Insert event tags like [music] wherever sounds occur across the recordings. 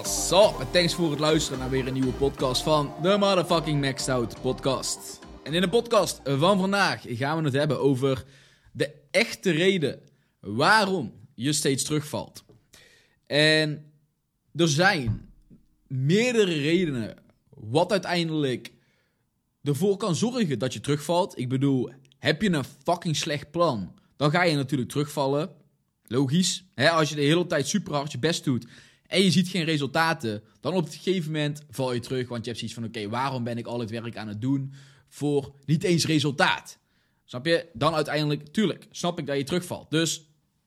En thanks voor het luisteren naar weer een nieuwe podcast van de Motherfucking Maxed Out podcast. En in de podcast van vandaag gaan we het hebben over de echte reden waarom je steeds terugvalt. En er zijn meerdere redenen wat uiteindelijk ervoor kan zorgen dat je terugvalt. Ik bedoel, heb je een fucking slecht plan, dan ga je natuurlijk terugvallen. Logisch. Hè? Als je de hele tijd super hard je best doet en je ziet geen resultaten, dan op een gegeven moment val je terug. Want je hebt zoiets van: oké, waarom ben ik al het werk aan het doen voor niet eens resultaat? Snap je? Dan uiteindelijk, tuurlijk, snap ik dat je terugvalt. Dus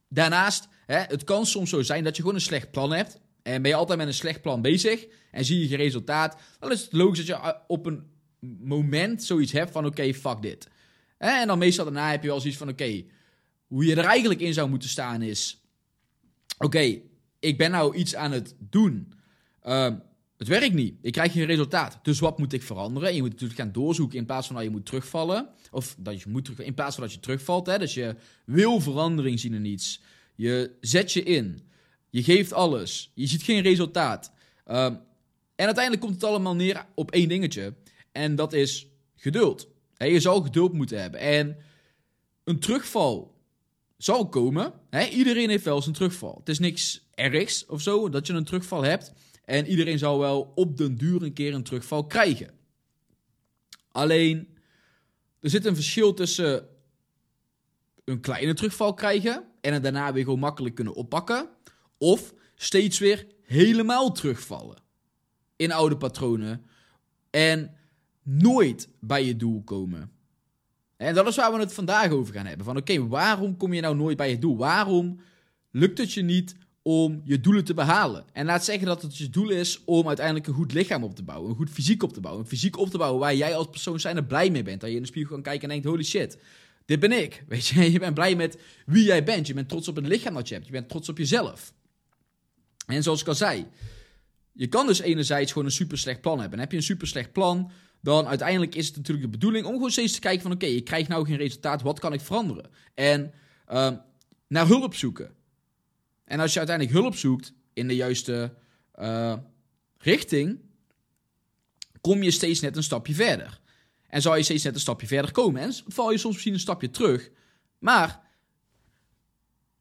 daarnaast, hè, het kan soms zo zijn dat je gewoon een slecht plan hebt. En ben je altijd met een slecht plan bezig en zie je geen resultaat, dan is het logisch dat je eh, op een moment zoiets hebt van: oké, fuck dit. En dan meestal daarna heb je wel zoiets van: oké, hoe je er eigenlijk in zou moeten staan is: oké, ik ben nou iets aan het doen. Uh, het werkt niet. Ik krijg geen resultaat. Dus wat moet ik veranderen? En je moet natuurlijk gaan doorzoeken in plaats van dat je moet terugvallen. Of dat je moet in plaats van dat je terugvalt. Hè? Dus je wil verandering zien in iets. Je zet je in. Je geeft alles. Je ziet geen resultaat. Uh, en uiteindelijk komt het allemaal neer op één dingetje. En dat is geduld. je zou geduld moeten hebben. En een terugval zal komen. Hè? Iedereen heeft wel eens een terugval. Het is niks ergs of zo dat je een terugval hebt. En iedereen zal wel op den duur een keer een terugval krijgen. Alleen, er zit een verschil tussen een kleine terugval krijgen en het daarna weer gewoon makkelijk kunnen oppakken. Of steeds weer helemaal terugvallen in oude patronen en nooit bij je doel komen. En dat is waar we het vandaag over gaan hebben. Van oké, waarom kom je nou nooit bij je doel? Waarom lukt het je niet om je doelen te behalen? En laat zeggen dat het je doel is om uiteindelijk een goed lichaam op te bouwen. Een goed fysiek op te bouwen. Een fysiek op te bouwen waar jij als persoon zijn er blij mee bent. Dat je in de spiegel kan kijken en denkt, holy shit, dit ben ik. [laughs] Weet je, je bent blij met wie jij bent. Je bent trots op het lichaam dat je hebt. Je bent trots op jezelf. En zoals ik al zei, je kan dus enerzijds gewoon een super slecht plan hebben. En heb je een super slecht plan, dan uiteindelijk is het natuurlijk de bedoeling om gewoon steeds te kijken van oké, ik krijg nou geen resultaat, wat kan ik veranderen? En uh, naar hulp zoeken. En als je uiteindelijk hulp zoekt in de juiste uh, richting, kom je steeds net een stapje verder. En zal je steeds net een stapje verder komen. En val je soms misschien een stapje terug. Maar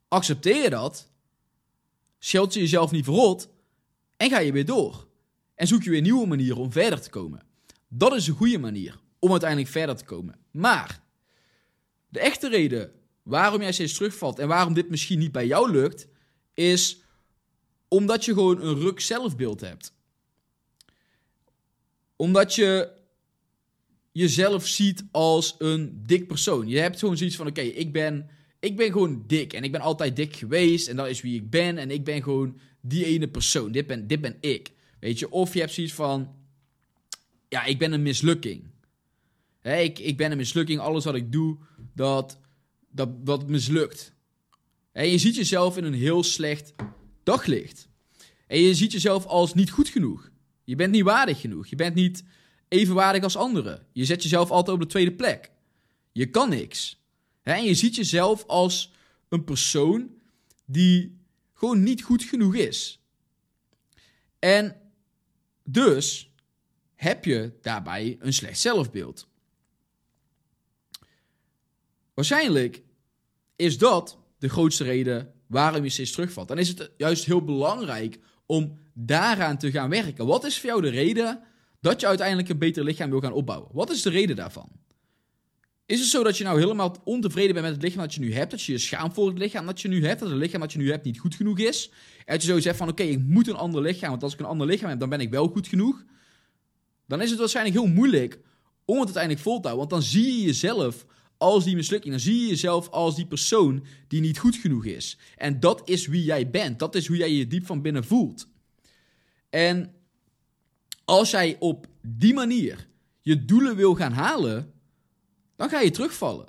accepteer je dat, scheld je jezelf niet verrot en ga je weer door. En zoek je weer nieuwe manieren om verder te komen. Dat is een goede manier om uiteindelijk verder te komen. Maar de echte reden waarom jij steeds terugvalt en waarom dit misschien niet bij jou lukt, is omdat je gewoon een ruk zelfbeeld hebt. Omdat je jezelf ziet als een dik persoon. Je hebt gewoon zoiets van: oké, ik, ben, ik ben gewoon dik en ik ben altijd dik geweest en dat is wie ik ben en ik ben gewoon die ene persoon. Dit ben, dit ben ik. Weet je, of je hebt zoiets van: ja, ik ben een mislukking. ik, ik ben een mislukking. Alles wat ik doe, dat, dat, dat mislukt. En je ziet jezelf in een heel slecht daglicht. En je ziet jezelf als niet goed genoeg. Je bent niet waardig genoeg. Je bent niet evenwaardig als anderen. Je zet jezelf altijd op de tweede plek. Je kan niks. En je ziet jezelf als een persoon die gewoon niet goed genoeg is. En dus heb je daarbij een slecht zelfbeeld. Waarschijnlijk is dat de grootste reden waarom je steeds terugvalt. Dan is het juist heel belangrijk om daaraan te gaan werken. Wat is voor jou de reden dat je uiteindelijk een beter lichaam wil gaan opbouwen? Wat is de reden daarvan? Is het zo dat je nou helemaal ontevreden bent met het lichaam dat je nu hebt? Dat je je schaamt voor het lichaam dat je nu hebt? Dat het lichaam dat je nu hebt niet goed genoeg is? En dat je zo zegt van, oké, ik moet een ander lichaam, want als ik een ander lichaam heb, dan ben ik wel goed genoeg. Dan is het waarschijnlijk heel moeilijk om het uiteindelijk vol te houden. Want dan zie je jezelf als die mislukking. Dan zie je jezelf als die persoon die niet goed genoeg is. En dat is wie jij bent. Dat is hoe jij je diep van binnen voelt. En als jij op die manier je doelen wil gaan halen, dan ga je terugvallen.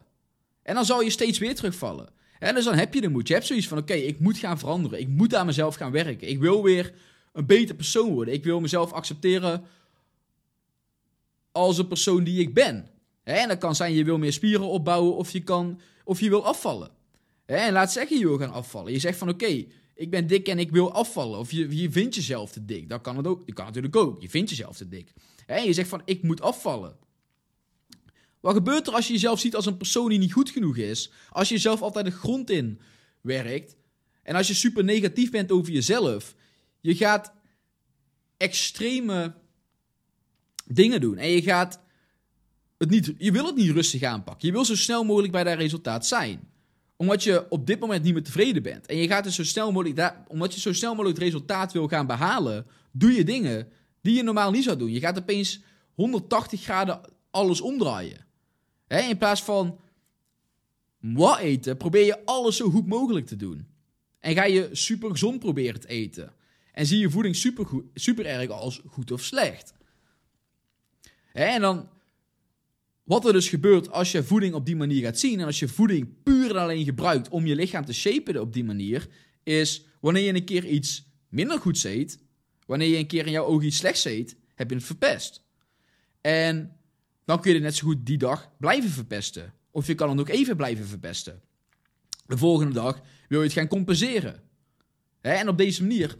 En dan zal je steeds weer terugvallen. En dus dan heb je de moed. Je hebt zoiets van: oké, ik moet gaan veranderen. Ik moet aan mezelf gaan werken. Ik wil weer een beter persoon worden. Ik wil mezelf accepteren als een persoon die ik ben. En dat kan zijn, je wil meer spieren opbouwen of je, kan, of je wil afvallen. En laat zeggen, je wil gaan afvallen. Je zegt van, oké, ik ben dik en ik wil afvallen. Of je, je vindt jezelf te dik. Dat kan, het ook, dat kan natuurlijk ook. Je vindt jezelf te dik. En je zegt van, ik moet afvallen. Wat gebeurt er als je jezelf ziet als een persoon die niet goed genoeg is? Als je jezelf altijd de grond in werkt. En als je super negatief bent over jezelf. Je gaat extreme dingen doen. En je gaat het niet, je wil het niet rustig aanpakken. Je wil zo snel mogelijk bij dat resultaat zijn. Omdat je op dit moment niet meer tevreden bent. En je gaat dus zo snel mogelijk, omdat je zo snel mogelijk het resultaat wil gaan behalen, doe je dingen die je normaal niet zou doen. Je gaat opeens 180 graden alles omdraaien. in plaats van wat eten, probeer je alles zo goed mogelijk te doen. En ga je super gezond proberen te eten. En zie je voeding super, goed, super erg als goed of slecht. En dan, wat er dus gebeurt als je voeding op die manier gaat zien, en als je voeding puur en alleen gebruikt om je lichaam te shapen op die manier, is wanneer je een keer iets minder goed eet, wanneer je een keer in jouw ogen iets slechts eet, heb je het verpest. En dan kun je het net zo goed die dag blijven verpesten. Of je kan het ook even blijven verpesten. De volgende dag wil je het gaan compenseren. En op deze manier,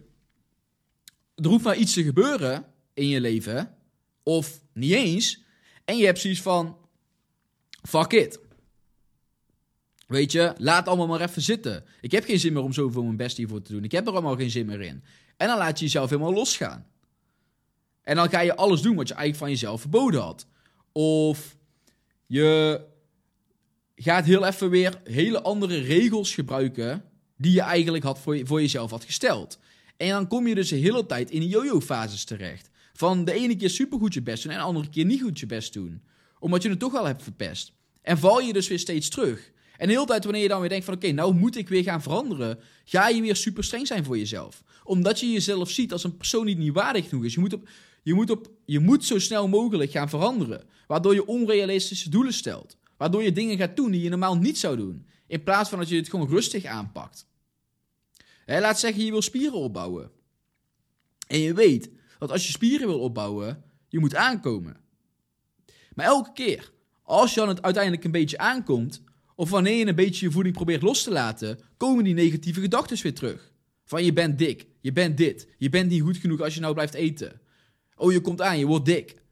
er hoeft maar iets te gebeuren in je leven of niet eens. En je hebt zoiets van: fuck it. Weet je, laat allemaal maar even zitten. Ik heb geen zin meer om zoveel mijn best hiervoor te doen. Ik heb er allemaal geen zin meer in. En dan laat je jezelf helemaal losgaan. En dan ga je alles doen wat je eigenlijk van jezelf verboden had. Of je gaat heel even weer hele andere regels gebruiken die je eigenlijk had voor, voor jezelf had gesteld. En dan kom je dus de hele tijd in yo-yo-fases terecht. Van de ene keer supergoed je best doen en de andere keer niet goed je best doen. Omdat je het toch wel hebt verpest. En val je dus weer steeds terug. En de hele tijd wanneer je dan weer denkt van oké, nou moet ik weer gaan veranderen, ga je weer super streng zijn voor jezelf. Omdat je jezelf ziet als een persoon die niet waardig genoeg is. Je moet, op, je, moet op, je moet zo snel mogelijk gaan veranderen. Waardoor je onrealistische doelen stelt. Waardoor je dingen gaat doen die je normaal niet zou doen. In plaats van dat je het gewoon rustig aanpakt. laat zeggen, je wil spieren opbouwen. En je weet dat als je spieren wil opbouwen, je moet aankomen. Maar elke keer, als je dan het uiteindelijk een beetje aankomt, of wanneer je een beetje je voeding probeert los te laten, komen die negatieve gedachten weer terug. Van je bent dik, je bent dit, je bent niet goed genoeg als je nou blijft eten. Oh, je komt aan, je wordt dik.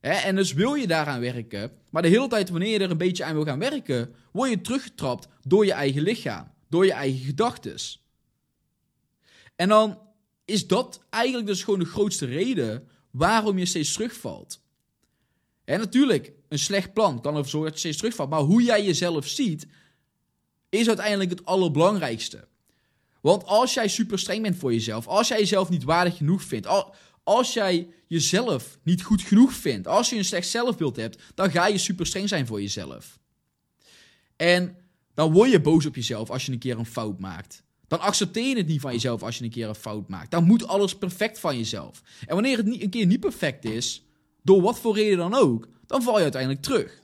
En dus wil je daaraan werken, maar de hele tijd wanneer je er een beetje aan wil gaan werken, word je teruggetrapt door je eigen lichaam, door je eigen gedachten. En dan is dat eigenlijk dus gewoon de grootste reden waarom je steeds terugvalt. En natuurlijk, een slecht plan kan ervoor zorgen dat je steeds terugvalt. Maar hoe jij jezelf ziet, is uiteindelijk het allerbelangrijkste. Want als jij super streng bent voor jezelf, als jij jezelf niet waardig genoeg vindt, als jij jezelf niet goed genoeg vindt, als je een slecht zelfbeeld hebt, dan ga je super streng zijn voor jezelf. En dan word je boos op jezelf als je een keer een fout maakt. Dan accepteer je het niet van jezelf als je een keer een fout maakt. Dan moet alles perfect van jezelf. En wanneer het niet, een keer niet perfect is, door wat voor reden dan ook, dan val je uiteindelijk terug.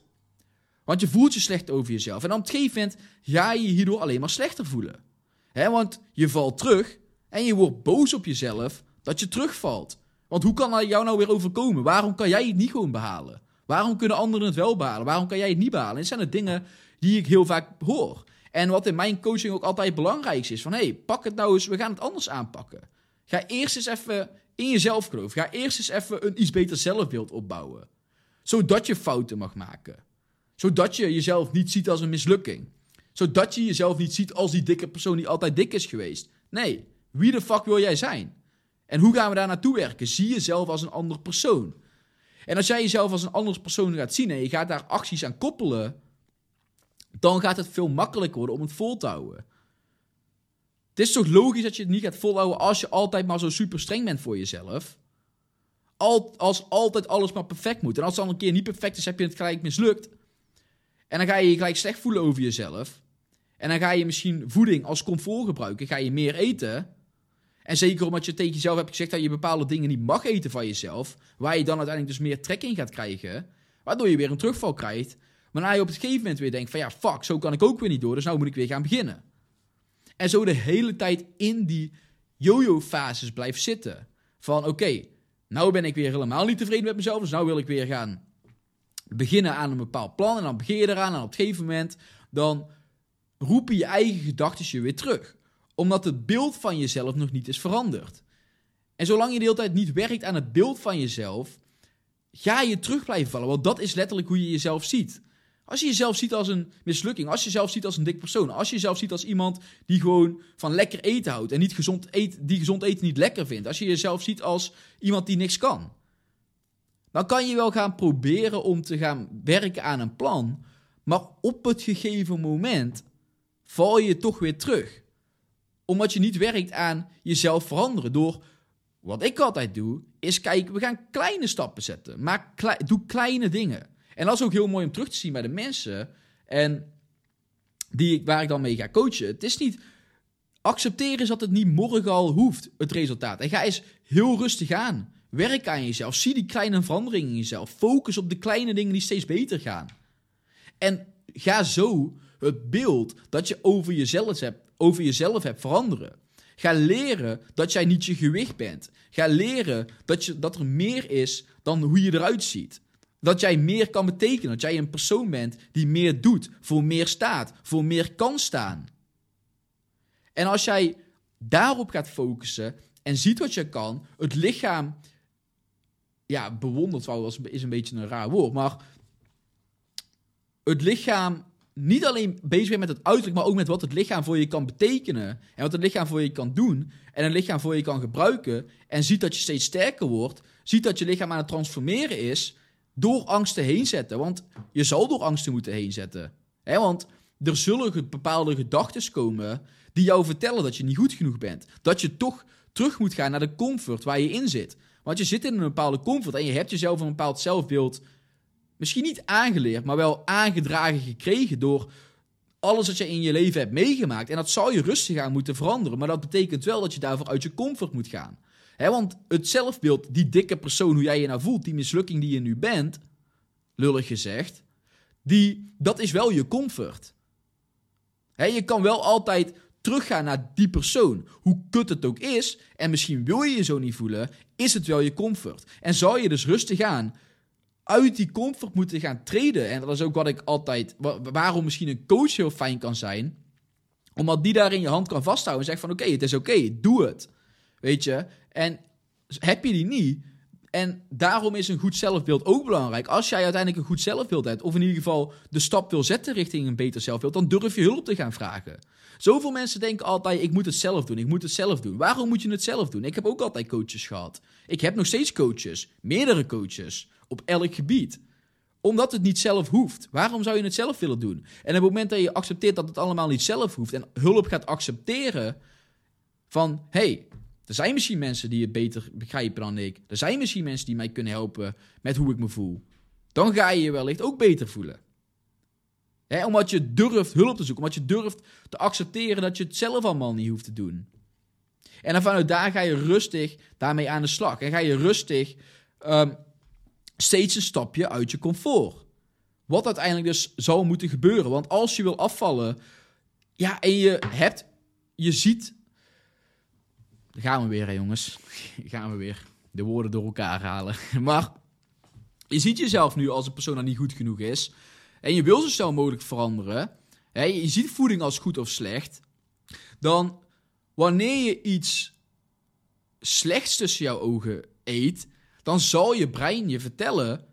Want je voelt je slecht over jezelf. En op een gegeven moment ga je je hierdoor alleen maar slechter voelen. Want je valt terug en je wordt boos op jezelf dat je terugvalt. Want hoe kan dat jou nou weer overkomen? Waarom kan jij het niet gewoon behalen? Waarom kunnen anderen het wel behalen? Waarom kan jij het niet behalen? En dit zijn de dingen die ik heel vaak hoor. En wat in mijn coaching ook altijd belangrijk is: van hé, hey, pak het nou eens, we gaan het anders aanpakken. Ga eerst eens even in jezelf geloven. Ga eerst eens even een iets beter zelfbeeld opbouwen. Zodat je fouten mag maken. Zodat je jezelf niet ziet als een mislukking. Zodat je jezelf niet ziet als die dikke persoon die altijd dik is geweest. Nee, wie de fuck wil jij zijn? En hoe gaan we daar naartoe werken? Zie jezelf als een ander persoon. En als jij jezelf als een ander persoon gaat zien en je gaat daar acties aan koppelen, dan gaat het veel makkelijker worden om het vol te houden. Het is toch logisch dat je het niet gaat volhouden als je altijd maar zo super streng bent voor jezelf? als altijd alles maar perfect moet. En als het dan een keer niet perfect is, heb je het gelijk mislukt. En dan ga je je gelijk slecht voelen over jezelf. En dan ga je misschien voeding als comfort gebruiken. Ga je meer eten. En zeker omdat je tegen jezelf hebt gezegd dat je bepaalde dingen niet mag eten van jezelf. Waar je dan uiteindelijk dus meer trek in gaat krijgen. Waardoor je weer een terugval krijgt. Waarna je op het gegeven moment weer denkt van ja, fuck, zo kan ik ook weer niet door. Dus nou moet ik weer gaan beginnen. En zo de hele tijd in die yo-yo-fases blijft zitten. Van oké, nou ben ik weer helemaal niet tevreden met mezelf. Dus nou wil ik weer gaan beginnen aan een bepaald plan. En dan begin je eraan. En op een gegeven moment dan roepen je eigen gedachten je weer terug. Omdat het beeld van jezelf nog niet is veranderd. En zolang je de hele tijd niet werkt aan het beeld van jezelf, ga je terug blijven vallen. Want dat is letterlijk hoe je jezelf ziet. Als je jezelf ziet als een mislukking, als je jezelf ziet als een dik persoon, als je jezelf ziet als iemand die gewoon van lekker eten houdt en niet gezond eet, die gezond eten niet lekker vindt, als je jezelf ziet als iemand die niks kan, dan kan je wel gaan proberen om te gaan werken aan een plan, maar op het gegeven moment val je toch weer terug. Omdat je niet werkt aan jezelf veranderen. Door wat ik altijd doe, is kijken, we gaan kleine stappen zetten. Maak doe kleine dingen. En dat is ook heel mooi om terug te zien bij de mensen. En die, waar ik dan mee ga coachen. Het is niet. Accepteren is dat het niet morgen al hoeft, het resultaat. En ga eens heel rustig aan. Werk aan jezelf. Zie die kleine veranderingen in jezelf. Focus op de kleine dingen die steeds beter gaan. En ga zo het beeld dat je over jezelf hebt, over jezelf hebt veranderen. Ga leren dat jij niet je gewicht bent. Ga leren dat, je, dat er meer is dan hoe je eruit ziet. Dat jij meer kan betekenen. Dat jij een persoon bent die meer doet, voor meer staat, voor meer kan staan. En als jij daarop gaat focussen en ziet wat je kan, het lichaam, ja, bewondert wel, is een beetje een raar woord, maar het lichaam niet alleen bezig bent met het uiterlijk, maar ook met wat het lichaam voor je kan betekenen. En wat het lichaam voor je kan doen. En het lichaam voor je kan gebruiken. En ziet dat je steeds sterker wordt. Ziet dat je lichaam aan het transformeren is door angsten heen zetten. Want je zal door angsten moeten heen zetten. Want er zullen bepaalde gedachten komen die jou vertellen dat je niet goed genoeg bent. Dat je toch terug moet gaan naar de comfort waar je in zit. Want je zit in een bepaalde comfort en je hebt jezelf een bepaald zelfbeeld misschien niet aangeleerd, maar wel aangedragen gekregen door alles wat je in je leven hebt meegemaakt. En dat zou je rustig aan moeten veranderen. Maar dat betekent wel dat je daarvoor uit je comfort moet gaan want het zelfbeeld, die dikke persoon, hoe jij je nou voelt, die mislukking die je nu bent, lullig gezegd, die, dat is wel je comfort. je kan wel altijd teruggaan naar die persoon. Hoe kut het ook is, en misschien wil je je zo niet voelen, is het wel je comfort. En zou je dus rustig aan uit die comfort moeten gaan treden. En dat is ook wat ik altijd, waarom misschien een coach heel fijn kan zijn, omdat die daar in je hand kan vasthouden en zegt van oké, het is oké, doe het. Weet je? En heb je die niet, en daarom is een goed zelfbeeld ook belangrijk. Als jij uiteindelijk een goed zelfbeeld hebt, of in ieder geval de stap wil zetten richting een beter zelfbeeld, dan durf je hulp te gaan vragen. Zoveel mensen denken altijd: ik moet het zelf doen, ik moet het zelf doen. Waarom moet je het zelf doen? Ik heb ook altijd coaches gehad. Ik heb nog steeds coaches, meerdere coaches, op elk gebied omdat het niet zelf hoeft. Waarom zou je het zelf willen doen? En op het moment dat je accepteert dat het allemaal niet zelf hoeft en hulp gaat accepteren van hey, er zijn misschien mensen die het beter begrijpen dan ik. Er zijn misschien mensen die mij kunnen helpen met hoe ik me voel. Dan ga je je wellicht ook beter voelen. omdat je durft hulp te zoeken. Omdat je durft te accepteren dat je het zelf allemaal niet hoeft te doen. En dan vanuit daar ga je rustig daarmee aan de slag. En ga je rustig ehm, steeds een stapje uit je comfort. Wat uiteindelijk dus zou moeten gebeuren. Want als je wil afvallen. Ja, en je hebt. Je ziet gaan we weer, hè, jongens. [laughs] gaan we weer de woorden door elkaar halen. [laughs] maar je ziet jezelf nu als een persoon dat niet goed genoeg is. En je wil zo snel mogelijk veranderen. Je ziet voeding als goed of slecht. Dan wanneer je iets slechts tussen jouw ogen eet, dan zal je brein je vertellen: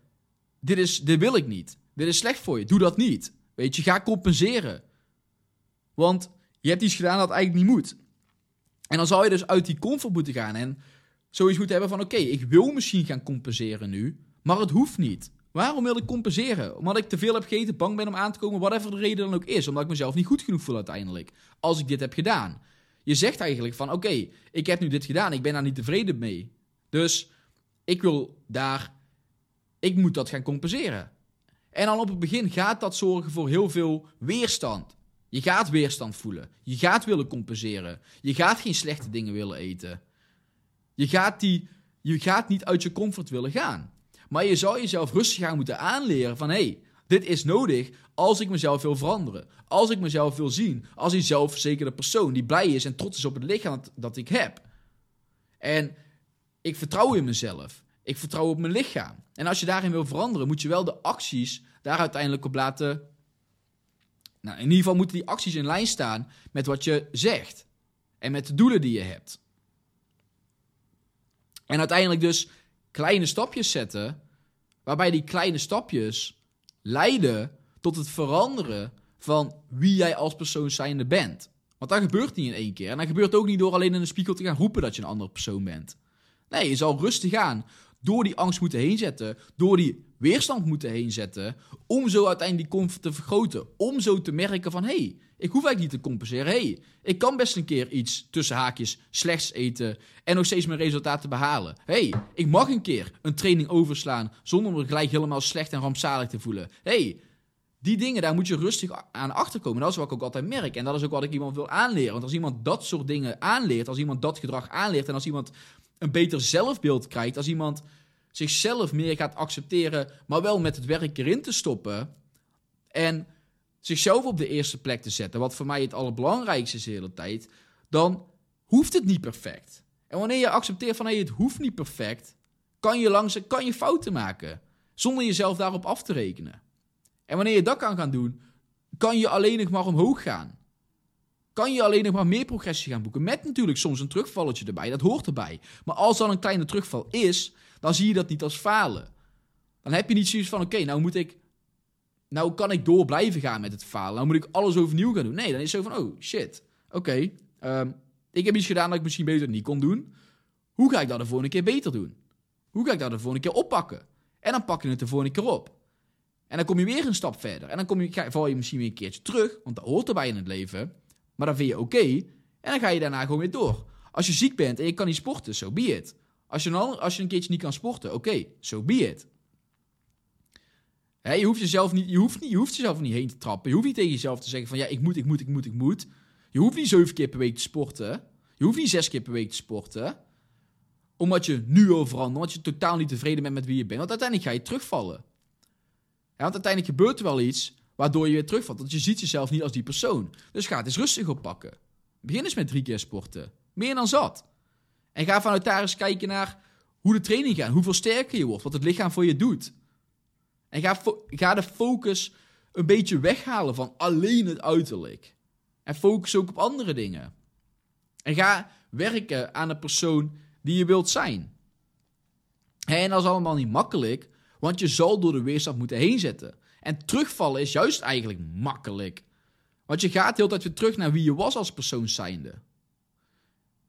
dit, is, dit wil ik niet. Dit is slecht voor je. Doe dat niet. Weet je, ga compenseren. Want je hebt iets gedaan dat eigenlijk niet moet. En dan zou je dus uit die comfort moeten gaan en zoiets moeten hebben van... oké, ik wil misschien gaan compenseren nu, maar het hoeft niet. Waarom wil ik compenseren? Omdat ik te veel heb gegeten, bang ben om aan te komen, whatever de reden dan ook is. Omdat ik mezelf niet goed genoeg voel uiteindelijk. Als ik dit heb gedaan. Je zegt eigenlijk van, oké, ik heb nu dit gedaan, ik ben daar niet tevreden mee. Dus ik wil daar, ik moet dat gaan compenseren. En dan op het begin gaat dat zorgen voor heel veel weerstand. Je gaat weerstand voelen. Je gaat willen compenseren. Je gaat geen slechte dingen willen eten. Je gaat, die, je gaat niet uit je comfort willen gaan. Maar je zou jezelf rustig gaan moeten aanleren van... hé, hey, dit is nodig als ik mezelf wil veranderen. Als ik mezelf wil zien als een zelfverzekerde persoon... die blij is en trots is op het lichaam dat, dat ik heb. En ik vertrouw in mezelf. Ik vertrouw op mijn lichaam. En als je daarin wil veranderen, moet je wel de acties daar uiteindelijk op laten. Nou, in ieder geval moeten die acties in lijn staan met wat je zegt. En met de doelen die je hebt. En uiteindelijk dus kleine stapjes zetten, waarbij die kleine stapjes leiden tot het veranderen van wie jij als persoon zijnde bent. Want dat gebeurt niet in één keer. En dat gebeurt ook niet door alleen in de spiegel te gaan roepen dat je een andere persoon bent. Nee, je zal rustig aan door die angst moeten heen zetten, door die weerstand moeten heen zetten, om zo uiteindelijk die comfort te vergroten. Om zo te merken van, hé, hey, ik hoef eigenlijk niet te compenseren. Hé, hey, ik kan best een keer iets tussen haakjes slechts eten en nog steeds mijn resultaten behalen. Hé, hey, ik mag een keer een training overslaan zonder me gelijk helemaal slecht en rampzalig te voelen. Hé, hey, die dingen, daar moet je rustig aan achterkomen. Dat is wat ik ook altijd merk. En dat is ook wat ik iemand wil aanleren. Want als iemand dat soort dingen aanleert, als iemand dat gedrag aanleert en als iemand een beter zelfbeeld krijgt, als iemand zichzelf meer gaat accepteren, maar wel met het werk erin te stoppen en zichzelf op de eerste plek te zetten, wat voor mij het allerbelangrijkste is de hele tijd, dan hoeft het niet perfect. En wanneer je accepteert van hey, het hoeft niet perfect, kan je langzaam kan je fouten maken, zonder jezelf daarop af te rekenen. En wanneer je dat kan gaan doen, kan je alleen nog maar omhoog gaan kan je alleen nog maar meer progressie gaan boeken. Met natuurlijk soms een terugvalletje erbij, dat hoort erbij. Maar als dan een kleine terugval is, dan zie je dat niet als falen. Dan heb je niet zoiets van, oké, nou moet ik... Nou kan ik door blijven gaan met het falen. Nou moet ik alles overnieuw gaan doen. Nee, dan is het zo van, oh shit, oké. Ehm, ik heb iets gedaan dat ik misschien beter niet kon doen. Hoe ga ik dat de volgende keer beter doen? Hoe ga ik dat de volgende keer oppakken? En dan pak je het de volgende keer op. En dan kom je weer een stap verder. En dan kom je, val je misschien weer een keertje terug, want dat hoort erbij in het leven. Maar dan vind je oké. en dan ga je daarna gewoon weer door. Als je ziek bent en je kan niet sporten, zo so be. Als je, een, als je een keertje niet kan sporten, oké, zo so be it. je, hoeft jezelf niet, je, hoeft niet, je hoeft jezelf niet heen te trappen. Je hoeft niet tegen jezelf te zeggen van ja, ik moet, ik moet, ik moet, ik moet. Je hoeft niet zeven keer per week te sporten. Je hoeft niet zes keer per week te sporten. Omdat je nu al verandert. Omdat je totaal niet tevreden bent met wie je bent. Want uiteindelijk ga je terugvallen. Want uiteindelijk gebeurt er wel iets Waardoor je weer terugvalt. Want je ziet jezelf niet als die persoon. Dus ga het eens rustig oppakken. Begin eens met drie keer sporten. Meer dan zat. En ga vanuit daar eens kijken naar hoe de training gaat. Hoeveel sterker je wordt. Wat het lichaam voor je doet. En ga, ga de focus een beetje weghalen van alleen het uiterlijk. En focus ook op andere dingen. En ga werken aan de persoon die je wilt zijn. En dat is allemaal niet makkelijk, want je zal door de weerstand moeten heen zetten. En terugvallen is juist eigenlijk makkelijk. Want je gaat heel tijd weer terug naar wie je was als persoon zijnde.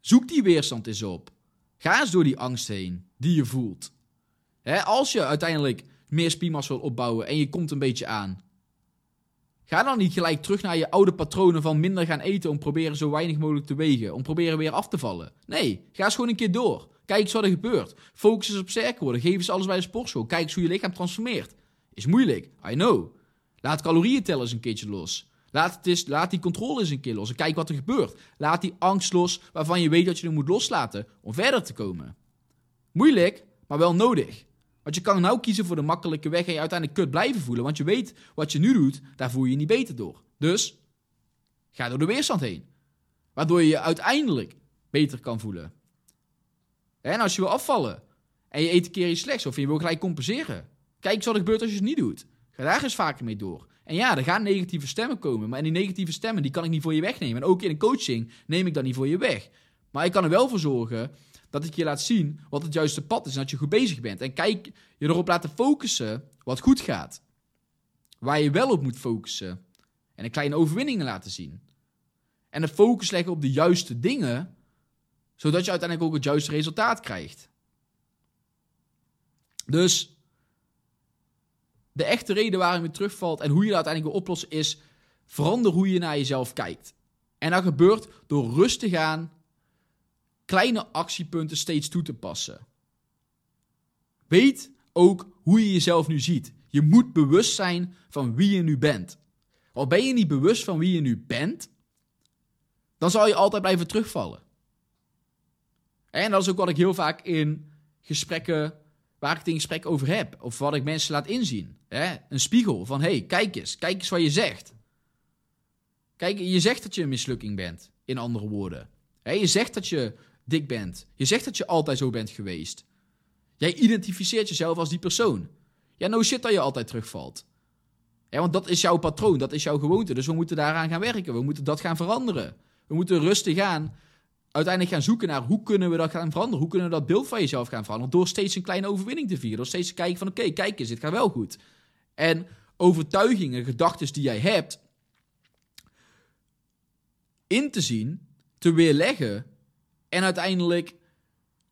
Zoek die weerstand eens op. Ga eens door die angst heen die je voelt. als je uiteindelijk meer spiermassa wil opbouwen en je komt een beetje aan. Ga dan niet gelijk terug naar je oude patronen van minder gaan eten om proberen zo weinig mogelijk te wegen. Om proberen weer af te vallen. Nee, ga eens gewoon een keer door. Kijk eens wat er gebeurt. Focus eens op sterker worden. Geef eens alles bij de sportschool. Kijk eens hoe je lichaam transformeert. Is moeilijk, I know. Laat calorieën tellen eens een keertje los. Laat, het laat die controle eens een keer los kijk wat er gebeurt. Laat die angst los waarvan je weet dat je hem moet loslaten om verder te komen. Moeilijk, maar wel nodig. Want je kan nou kiezen voor de makkelijke weg en je uiteindelijk kut blijven voelen. Want je weet wat je nu doet, daar voel je je niet beter door. Dus ga door de weerstand heen. Waardoor je je uiteindelijk beter kan voelen. En als je wil afvallen en je eet een keer iets slechts of je wil gelijk compenseren. Kijk wat er gebeurt als je het niet doet. Ga daar eens vaker mee door. En ja, er gaan negatieve stemmen komen. Maar die negatieve stemmen die kan ik niet voor je wegnemen. En ook in een coaching neem ik dat niet voor je weg. Maar ik kan er wel voor zorgen dat ik je laat zien wat het juiste pad is. En dat je goed bezig bent. En kijk je erop laten focussen wat goed gaat. Waar je wel op moet focussen. En een kleine overwinningen laten zien. En de focus leggen op de juiste dingen. Zodat je uiteindelijk ook het juiste resultaat krijgt. Dus De echte reden waarom je terugvalt en hoe je dat uiteindelijk wil oplossen is... verander hoe je naar jezelf kijkt. En dat gebeurt door rustig aan kleine actiepunten steeds toe te passen. Weet ook hoe je jezelf nu ziet. Je moet bewust zijn van wie je nu bent. Al ben je niet bewust van wie je nu bent, dan zal je altijd blijven terugvallen. En dat is ook wat ik heel vaak in gesprekken, waar ik het in gesprek over heb, of wat ik mensen laat inzien. Een spiegel van, hey, kijk eens, kijk eens wat je zegt. Kijk, je zegt dat je een mislukking bent, in andere woorden. Je zegt dat je dik bent. Je zegt dat je altijd zo bent geweest. Jij identificeert jezelf als die persoon. Ja, no shit dat je altijd terugvalt. Want dat is jouw patroon, dat is jouw gewoonte. Dus we moeten daaraan gaan werken. We moeten dat gaan veranderen. We moeten rustig aan uiteindelijk gaan zoeken naar hoe kunnen we dat gaan veranderen. Hoe kunnen we dat beeld van jezelf gaan veranderen. Door steeds een kleine overwinning te vieren. Door steeds te kijken van oké, kijk eens, dit gaat wel goed. En overtuigingen, gedachten die jij hebt, in te zien, te weerleggen en uiteindelijk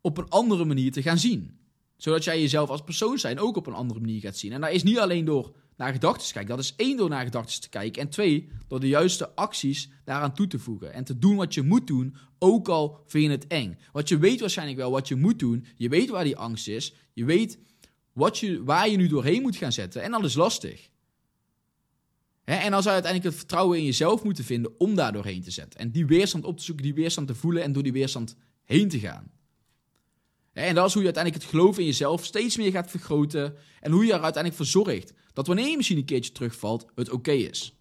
op een andere manier te gaan zien. Zodat jij jezelf als persoon zijn ook op een andere manier gaat zien. En dat is niet alleen door naar gedachten te kijken. Dat is één door naar gedachten te kijken. En twee, door de juiste acties daaraan toe te voegen. En te doen wat je moet doen, ook al vind je het eng. Want je weet waarschijnlijk wel wat je moet doen. Je weet waar die angst is. Je weet wat je, waar je nu doorheen moet gaan zetten. En dat is lastig. en dan zou je uiteindelijk het vertrouwen in jezelf moeten vinden om daar doorheen te zetten. En die weerstand op te zoeken, die weerstand te voelen en door die weerstand heen te gaan. En dat is hoe je uiteindelijk het geloof in jezelf steeds meer gaat vergroten. En hoe je er uiteindelijk voor zorgt dat wanneer je misschien een keertje terugvalt, het oké is.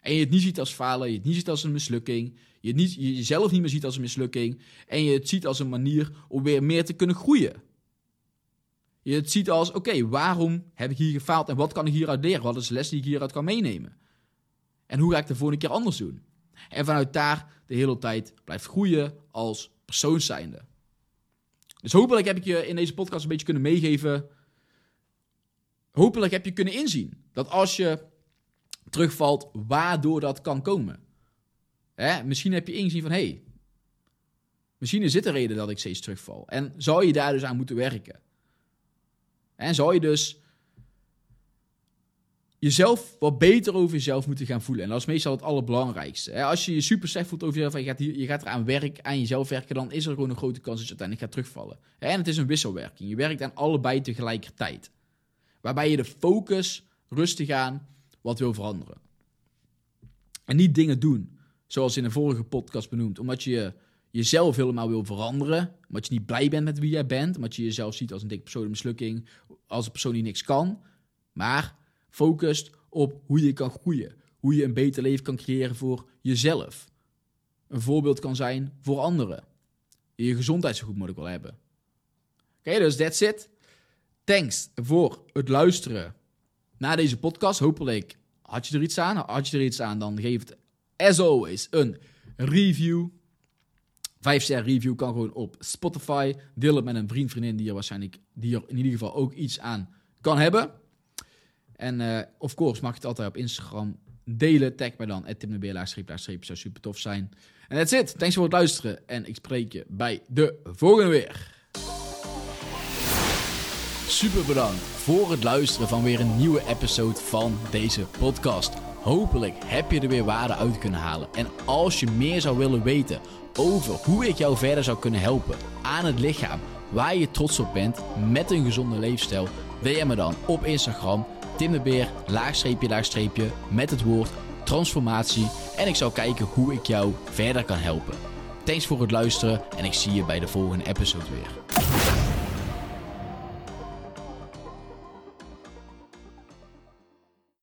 En je het niet ziet als falen, je het niet ziet als een mislukking. Je, niet, je jezelf niet meer ziet als een mislukking. En je het ziet als een manier om weer meer te kunnen groeien. Je het ziet als, oké, waarom heb ik hier gefaald en wat kan ik hieruit leren? Wat is de les die ik hieruit kan meenemen? En hoe ga ik de volgende keer anders doen? En vanuit daar de hele tijd blijft groeien als persoon zijnde. Dus hopelijk heb ik je in deze podcast een beetje kunnen meegeven. Hopelijk heb je kunnen inzien dat als je terugvalt, waardoor dat kan komen. Hè? Misschien heb je ingezien van, hé, hey, misschien is dit de reden dat ik steeds terugval. En zou je daar dus aan moeten werken. En zou je dus jezelf wat beter over jezelf moeten gaan voelen. En dat is meestal het allerbelangrijkste. Als je je super slecht voelt over jezelf en je gaat, hier, je gaat eraan werk, aan jezelf werken, dan is er gewoon een grote kans dat je uiteindelijk gaat terugvallen. En het is een wisselwerking. Je werkt aan allebei tegelijkertijd. Waarbij je de focus rustig aan wat wil veranderen. En niet dingen doen, zoals in de vorige podcast benoemd, omdat je jezelf helemaal wil veranderen. Omdat je niet blij bent met wie jij bent. Omdat je jezelf ziet als een dikke persoon, een mislukking. Als een persoon die niks kan. Maar focust op hoe je kan groeien. Hoe je een beter leven kan creëren voor jezelf. Een voorbeeld kan zijn voor anderen. Je gezondheid zo goed mogelijk wil hebben. Oké, dus that's it. Thanks voor het luisteren naar deze podcast. Hopelijk had je er iets aan. Had je er iets aan, dan geef het as always een review. Vijf ster review kan gewoon op Spotify. Deel het met een vriend, vriendin die er waarschijnlijk die er in ieder geval ook iets aan kan hebben. En uh, of course mag je het altijd op Instagram delen. Tag mij dan, tipnebeerlaagstreep, zou super tof zijn. En that's it. Thanks voor het luisteren. En ik spreek je bij de volgende weer. Super bedankt voor het luisteren van weer een nieuwe episode van deze podcast. Hopelijk heb je er weer waarde uit kunnen halen. En als je meer zou willen weten over hoe ik jou verder zou kunnen helpen aan het lichaam waar je trots op bent met een gezonde leefstijl, DM me dan op Instagram Tim de Beer, laagstreepje, laagstreepje, met het woord transformatie. En ik zal kijken hoe ik jou verder kan helpen. Thanks voor het luisteren en ik zie je bij de volgende episode weer.